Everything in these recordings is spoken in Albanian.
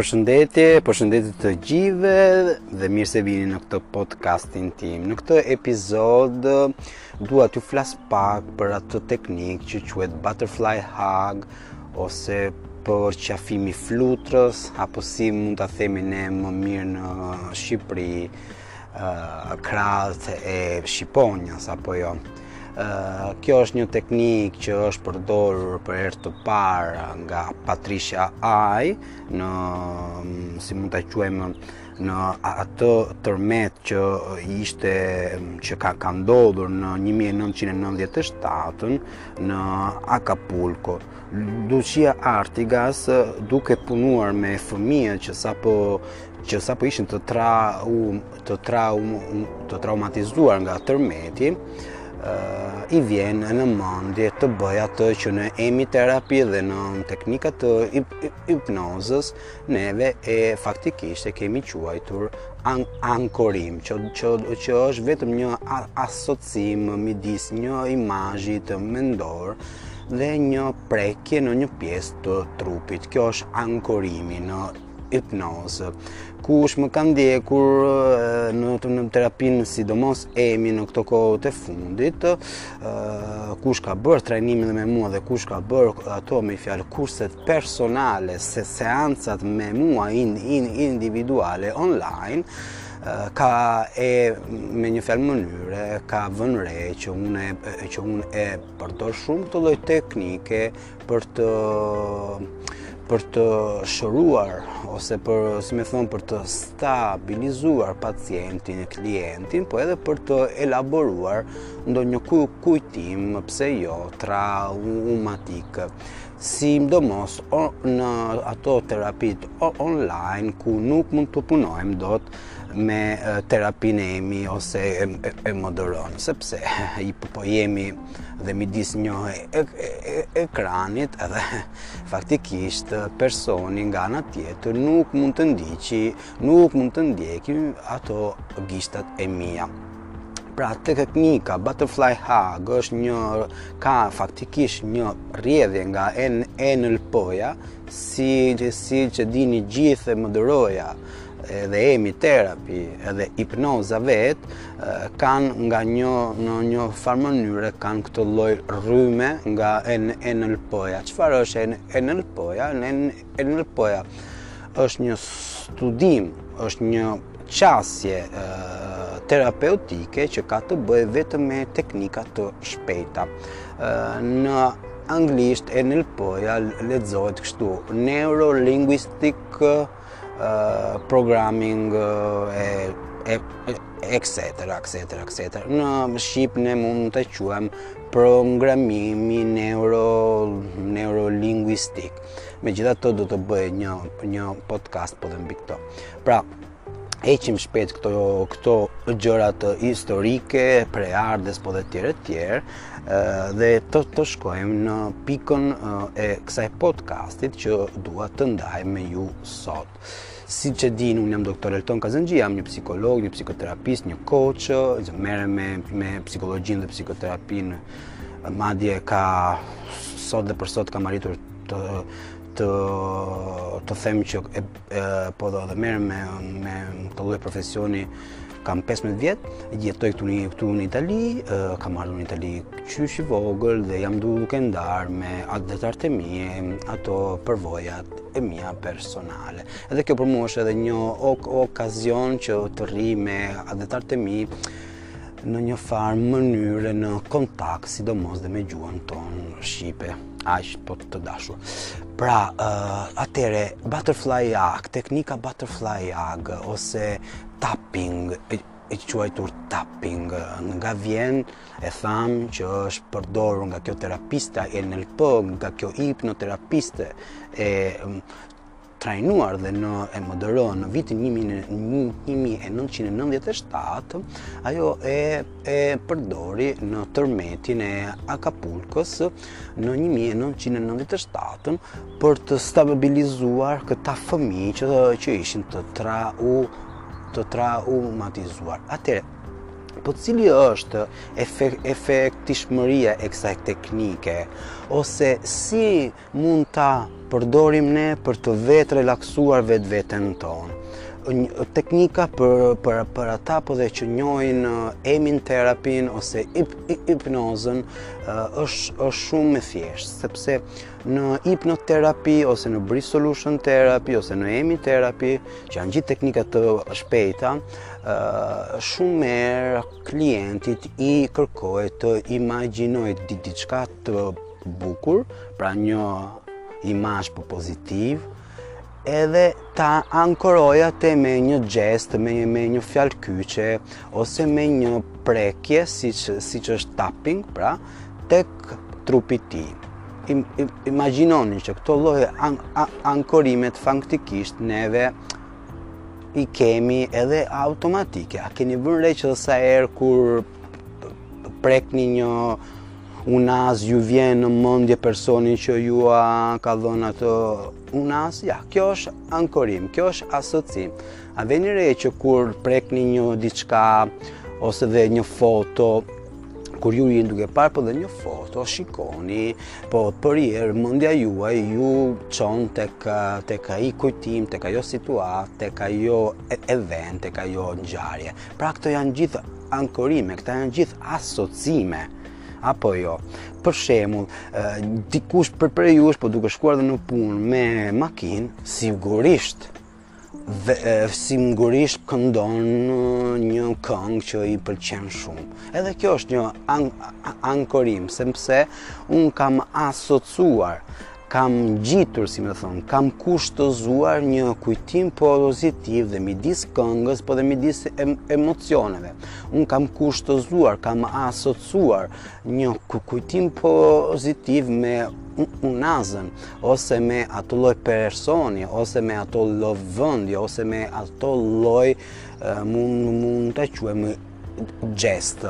Përshëndetje, përshëndetje të gjithëve dhe mirë se vini në këtë podcastin tim. Në këtë episod dua t'ju flas pak për atë teknikë që quhet butterfly hug ose përqafimi i flutrës apo si mund ta themi ne më mirë në Shqipëri krahët e shqiponjës apo jo. Kjo është një teknikë që është përdorur për herë të parë nga Patricia Ai në mm, si mund ta quajmë në atë tërmet që ishte që ka ka ndodhur në 1997 në Acapulco. Lucia Artigas duke punuar me fëmijët që sapo që sapo ishin të trau të trau të traumatizuar nga tërmeti i vjen në mendje të bëjë atë që në EMI terapi dhe në teknika të hipnozës neve e faktikisht e kemi quajtur an ankorim që që që është vetëm një asocim midis një imazhi të mendor dhe një prekje në një pjesë të trupit. Kjo është ankorimi në hipnozë. Kush më ka ndjekur në të në terapinë sidomos EMI në këto kohët e fundit, kush ka bërë trajnimin me mua dhe kush ka bërë ato me fjalë kurset personale se seancat me mua in, in, individuale online, ka e me një farë mënyre ka vënë re që unë që unë e përdor shumë këtë lloj teknike Për të për të shëruar ose për, si me thënë, për të stabilizuar pacientin e klientin, po edhe për të elaboruar ndonjë kujtim, pse jo, traumatik sidomos në ato terapitë online ku nuk mund të punojmë dot me terapinë EMI ose EMDR-në, sepse i po jemi dhe midis një ekranit edhe faktikisht personi nga ana tjetër nuk mund të ndiqi, nuk mund të ndjeki ato gishtat e mia. Pra të teknika Butterfly Hug është një ka faktikisht një rrjedhje nga en, NLP-ja, si siç e dini gjithë EMDR-ja. edhe emi terapi, edhe hipnoza vetë, kanë nga një, në një farë mënyre, kanë këtë lloj rryme nga NLP-ja. Çfarë është NLP-ja? NLP-ja është një studim, është një qasje terapeutike që ka të bëjë vetëm me teknika të shpejta. Në anglisht NLP-ja lexohet kështu, Neurolinguistic programming e etc etc etc në shqip ne mund ta quajmë programimi neuro neurolinguistik megjithatë do të bëj një një podcast po dhe mbi këto pra heqim shpejt këto këto gjërat historike, prejardhjes po dhe tjera tjera, dhe të të shkojmë në pikën e këtij podcastit që dua të ndaj me ju sot. Siç e dini, unë jam doktor Elton Kazanxhi, jam një psikolog, një psikoterapist, një coach, që merrem me, me psikologjinë dhe psikoterapinë, madje sot e për sot kam arritur të të të them që e, e po do të merrem me këtë lloj profesioni Kam 15 vjet, jetoj këtu në këtu në Itali, kam ardhur në Itali qysh i vogël dhe jam duke ndarë me atdhetarët e mi ato përvojat e mia personale. Edhe kjo për mua është edhe një ok okazion që të rri me atdhetarët e mi në një farë mënyre në kontakt, sidomos dhe me gjuhën tonë shqipe, aq po të dashur. Pra, uh, atëherë butterfly hug, teknika butterfly hug ose tapping, e quajtur tapping, nga vjen e thamë që është përdorur nga kjo terapiste NLP, nga kjo hipnoterapiste e trajnuar dhe në EMDR në vitin 1997, ajo e e përdori në tërmetin e Akapulkos në 1997 për të stabilizuar këta fëmijë që, që ishin të trau të traumatizuar. Atëherë, po cila është efekt, efektshmëria e kësaj teknike, ose si Mund ta përdorim ne për të vetë relaksuar vetveten tonë. Teknika për, për, për ata për po dhe që njohin eh, emi terapinë ose hip, hipnozën eh, është, është shumë e thjeshtë, sepse në hipnoterapi ose në brief solution terapi ose në emi terapi, që janë gjithë teknika të shpejta, eh, shumë herë klientit i kërkohet të imagjinojë diçka të Bukur, pra një imazh po pozitiv, edhe ta ankoroj atë me një gjest, me një, me një fjalë kyçe ose me një prekje siç siç është tapping, pra tek trupi i tij. Im, im, imagjinoni që këto lloj an, an, ankorimet faktikisht neve i kemi edhe automatike. A keni vënë re që sa herë kur prekni një unazë ju vjen në mendje personi që jua ka dhënë atë unazë, ja, kjo është ankorim, kjo është asocim. A veni re që kur prekni një diçka ose dhe një foto, kur ju jeni duke parë po dhe një foto, shikoni, po përherë mendja juaj ju çon tek, tek ai kujtim, tek ajo situatë, tek ajo e, event, tek ajo ngjarje. Pra këto janë gjithë ankorime, këta janë gjithë asocime, apo jo. Për shembull, dikush për prej jush, po duke shkuar dhe në punë me makinë, sigurisht, dhe sigurisht këndon një këngë që i pëlqen shumë. Edhe kjo është një an ankorim, sepse unë kam asocuar Kam ngjitur, si me thënë, kam kushtëzuar një kujtim pozitiv dhe midis këngës, po dhe midis em emocioneve. Unë kam kushtëzuar, kam asocuar një kujtim pozitiv me unazën ose me atë lloj personi ose me atë lloj vendi ose me atë lloj mund mund ta quajmë gjest.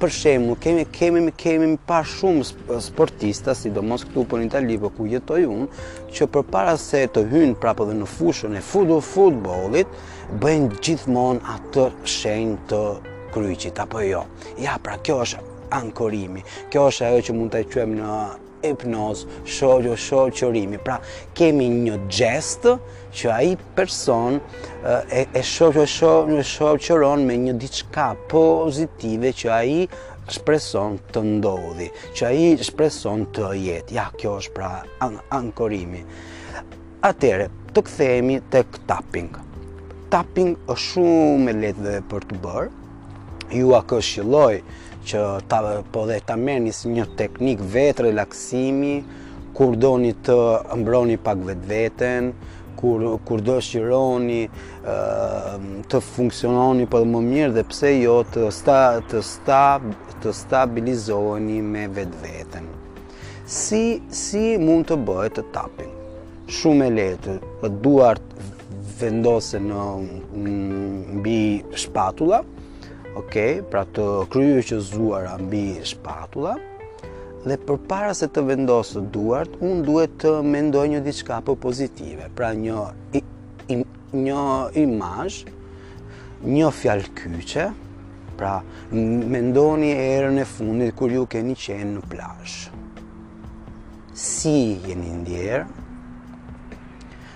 Për shembull, kemi kemi kemi pa shumë sportista, sidomos këtu po në Itali po ku jetoj unë, që përpara se të hyjnë prapë dhe në fushën e futboll futbollit, bëjnë gjithmonë atë shenjën të kryqit apo jo. Ja, pra kjo është ankorimi. Kjo është ajo që mund ta quajmë në hipnozë, shoqë, shoqërimi. Pra, kemi një gjest që ai person e, e shoqë, shoqë, shoqëron me një diçka pozitive që ai shpreson të ndodhë, që ai shpreson të jetë. Ja, kjo është pra an ankorimi. Atëherë, të kthehemi tek tapping. Tapping është shumë e lehtë për të bërë, jua këshilloj që ta po dhe ta merrni si një teknikë vetërelaksimi kur doni të mbroni pak vetveten, kur kur dëshironi të funksiononi për po më mirë dhe pse jo të sta të sta të stabilizoheni me vetveten. Si si mund të bëhet tapping? Shumë e lehtë, po duart vendosen mbi shpatulla. Ok, pra të kryqëzuara mbi shpatulla dhe përpara se të vendos duart, unë duhet të mendoj një diçka po pozitive, pra një Një imazh, një fjalë kyçe, pra mendoni herën e fundit kur ju keni qenë në plazh. Si jeni ndjerë?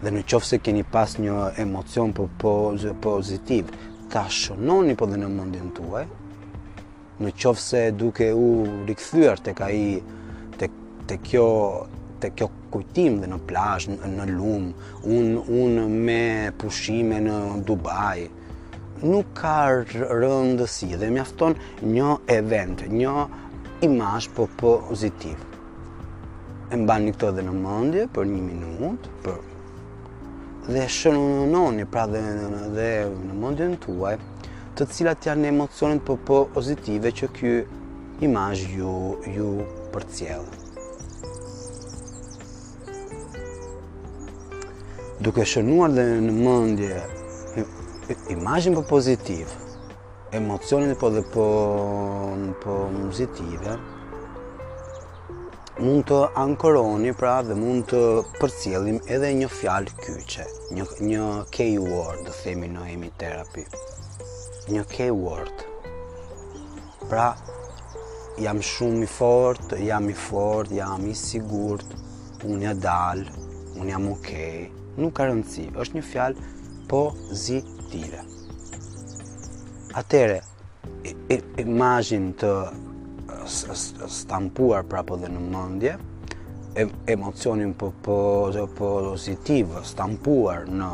Dhe në qoftë se keni pas një emocion po, po, pozitiv, ta shënoni po dhe në mendjen tuaj, në qoftë se duke u rikthyer tek ai, te kjo, te kjo kujtim dhe në plazh, në lum, unë unë me pushime në Dubai. Nuk ka rëndësi dhe mjafton një event, një imazh po pozitiv. E mbani këtë dhe në mendje për një minutë, për dhe shënoni pra dhe, dhe në mendjen tuaj se cilat janë emocionet po po pozitive që ky imazh ju ju përcjell. Duke shënuar dhe në mendje imazhin po pozitiv, emocionin po dhe po po pozitive, mund të ankoroni pra dhe mund të përcjellim edhe një fjalë kyçe, një një keyword, do themi në emi terapi. Një keyword. Pra jam shumë i fort, jam i fort, jam i sigurt, unë ia dal, unë jam ok, nuk ka rëndësi, është një fjalë pozitive. Atëherë, imazhin të stampuar pra po dhe në mendje, emocionin po, po, po pozitiv, stampuar në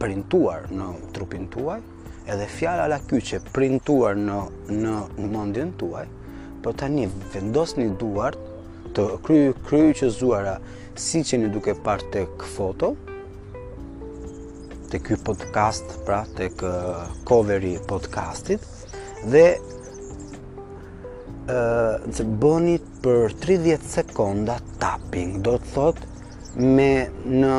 printuar në trupin tuaj, edhe fjala kyçe printuar në, në, në mendjen tuaj, po tani vendosni duart të kry, kryqëzuara siç jeni duke parë tek foto, tek ky podcast, pra tek coveri i podcastit, dhe bëni për 30 sekonda tapping, do të thotë me në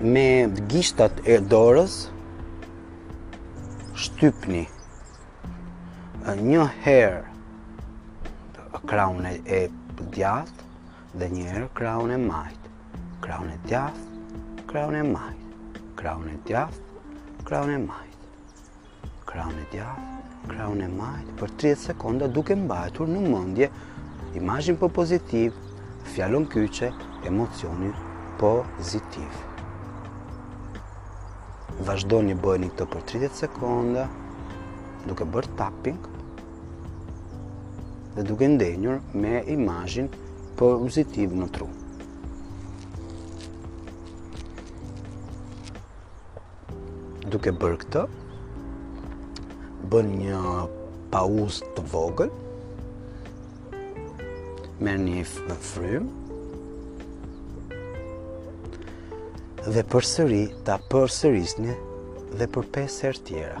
me gishtat e dorës shtypni një herë krahun e djathtë, Dhe një herë krahun e majtë, krahun e djathtë, krahun e majtë, krahun e djathtë, krahun e majtë. Krahun e djathtë, krahun e majtë për 30 sekonda duke mbajtur në mendje imazhin pozitiv, fjalën kyçe, emocionin pozitiv. Vazhdoni bëni këto për 30 sekonda duke bërë tapping dhe duke ndenjur me imazhin pozitiv në tru. Duke bërë këtë, bën një pauzë të vogël, merrni frymë, dhe përsëri ta përsërisni dhe për pesë herë tjera.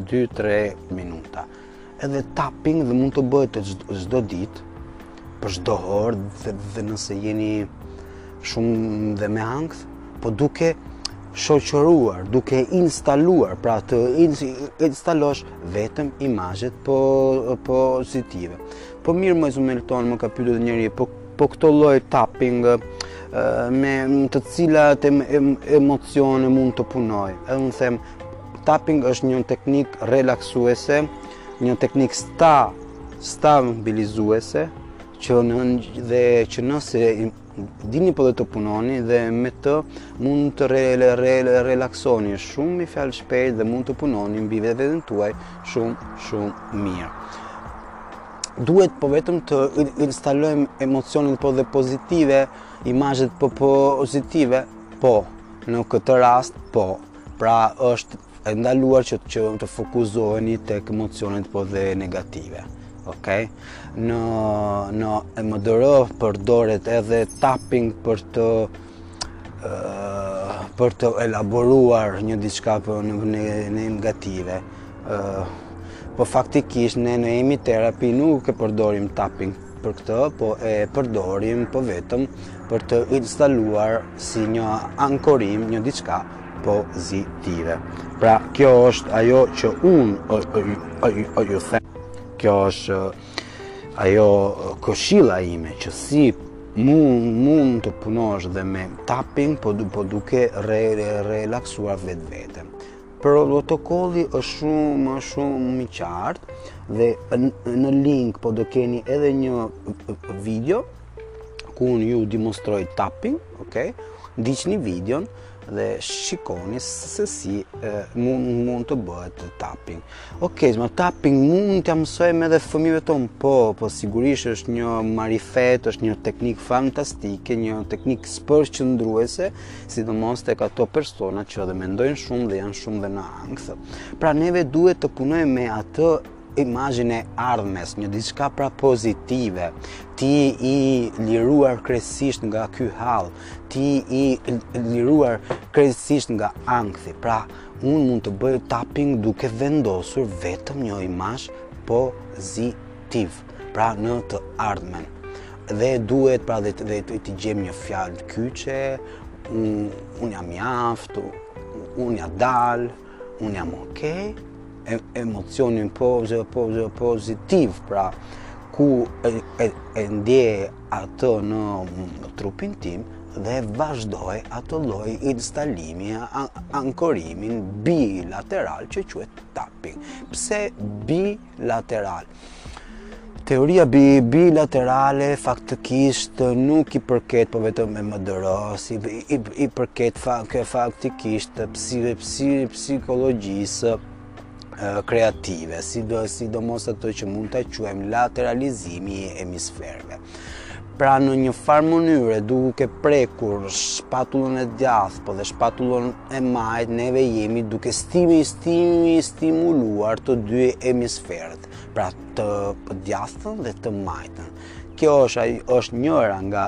2-3 minuta. Edhe tapping dhe mund të bëhet çdo ditë, po çdo orë dhe, dhe nëse jeni shumë dhe me ankth, po duke shoqëruar, duke instaluar, pra të instalosh vetëm imazhet po pozitive. Po mirë Zoti Elton, më ka pyetur dhe njëri, po po këto lloj tapping me të cilat emocione mund të punoj. Edhe unë them, Tapping është një teknikë relaksuese, një teknikë sta stabilizuese që në dhe që nëse dini po dhe të punoni dhe me të mund të re, re, relaksoni shumë i fjalë shpejt dhe mund të punoni mbi veten tuaj shumë shumë mirë. Duhet po vetëm të instalojmë emocionet po dhe pozitive, imazhet po, po pozitive, po në këtë rast po. Pra është e ndaluar që të, që të fokusoheni tek emocionet po dhe negative. Ok? Në, në EMDR përdoret edhe tapping për të për të elaboruar një diçka për në, në, në negative. Uh, po faktikisht ne në EMI terapi nuk e përdorim tapping Për këtë po e përdorim po vetëm për të instaluar si një ankorim, një diçka pozitive. Pra kjo është ajo që unë ju them. Kjo është ajo këshilla ime që si mund mund të punosh dhe me tapping po, po duke re, re, relaksuar vetveten. Protokolli është shumë shumë i qartë dhe në link po do keni edhe një video ku unë ju demonstroj tapping, ok? Ndiqni videon dhe shikoni se si e, mund, mund të bëhet tapping. Ok, ma tapping mund t'ua mësojmë edhe fëmijëve tonë, po, po sigurisht është një marifet, është një teknikë fantastike, një teknikë shpërqendruese, sidomos tek ato persona që edhe mendojnë shumë dhe janë shumë dhe në ankth. Pra neve duhet të punojmë me atë imazhin e së ardhmes, një diçka pra pozitive, ti i liruar krejtësisht nga ky hall, ti i liruar krejtësisht nga ankthi. Pra, unë mund të bëj tapping duke vendosur vetëm një imazh pozitiv, pra në të ardhmen. Dhe duhet pra dhe të gjej një fjalë kyçe, unë jam i aftë, unë ia dal, unë jam okej, emocionin pozë, pozë, pozitiv, pra ku e ndiej atë në trupin tim dhe vazhdoj atë lloj instalimi, ankorimin bilateral që quhet tapping. Pse bilateral? lateral. Teoria bilaterale faktikisht nuk i përket po vetëm EMDR-së, i, i, i përket faktikisht psi, psi, psikologjisë kreative, sido, sidomos ato që mund ta quajmë lateralizimi i hemisferave. Pra në një farë mënyre duke prekur shpatullën e djathë po dhe shpatullën e majtë neve jemi duke stimi stimi stimuluar të dy hemisferët pra të djathtën dhe të majtën kjo është ai është njëra nga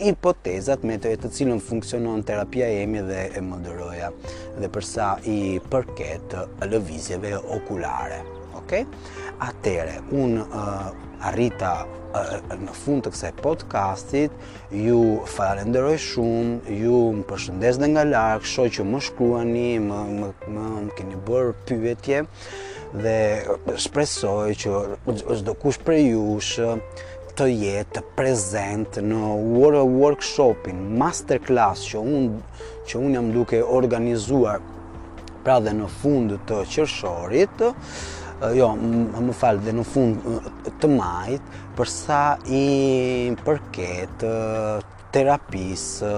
hipotezat me të të cilën funksionon terapia EM dhe EMDR-ja dhe përsa i përket lëvizjeve okulare okay atëherë unë uh, Arrita në fund të kësaj podcastit, ju falenderoj shumë, ju përshëndes dhe nga larg, shoh që më shkruani, më, më, më, më keni bërë pyetje dhe shpresoj që çdokush prej jush të jetë prezent në workshopin, masterclass që unë që unë jam duke organizuar pra dhe në fund të qershorit, jo, më fal, dhe në fund të majit, përsa i përket terapisë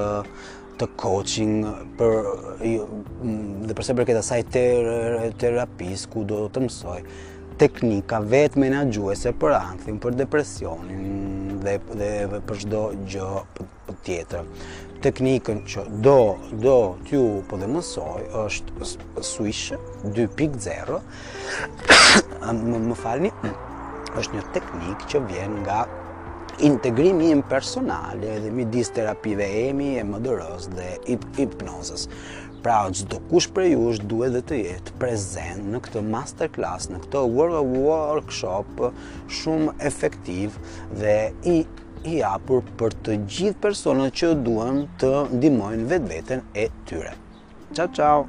të coaching për dhe përsa i përket asaj ter, terapisë ku do të mësoj teknika vetëmenaxhuese për ankthin, për depresionin dhe dhe për çdo gjë tjetër. Teknikën që do, do t'ju po dhe mësoj është Swish 2.0. më, më falni, është një teknikë që vjen nga integrimi im personal edhe midis terapive EMI, EMDR-s dhe hipnozës. Pra, çdokush prej jush duhet dhe të jetë prezent në këtë masterclass, në këtë workshop shumë efektiv dhe i i hapur për të gjithë personat që duan të ndihmojnë vetveten e tyre. Ciao ciao.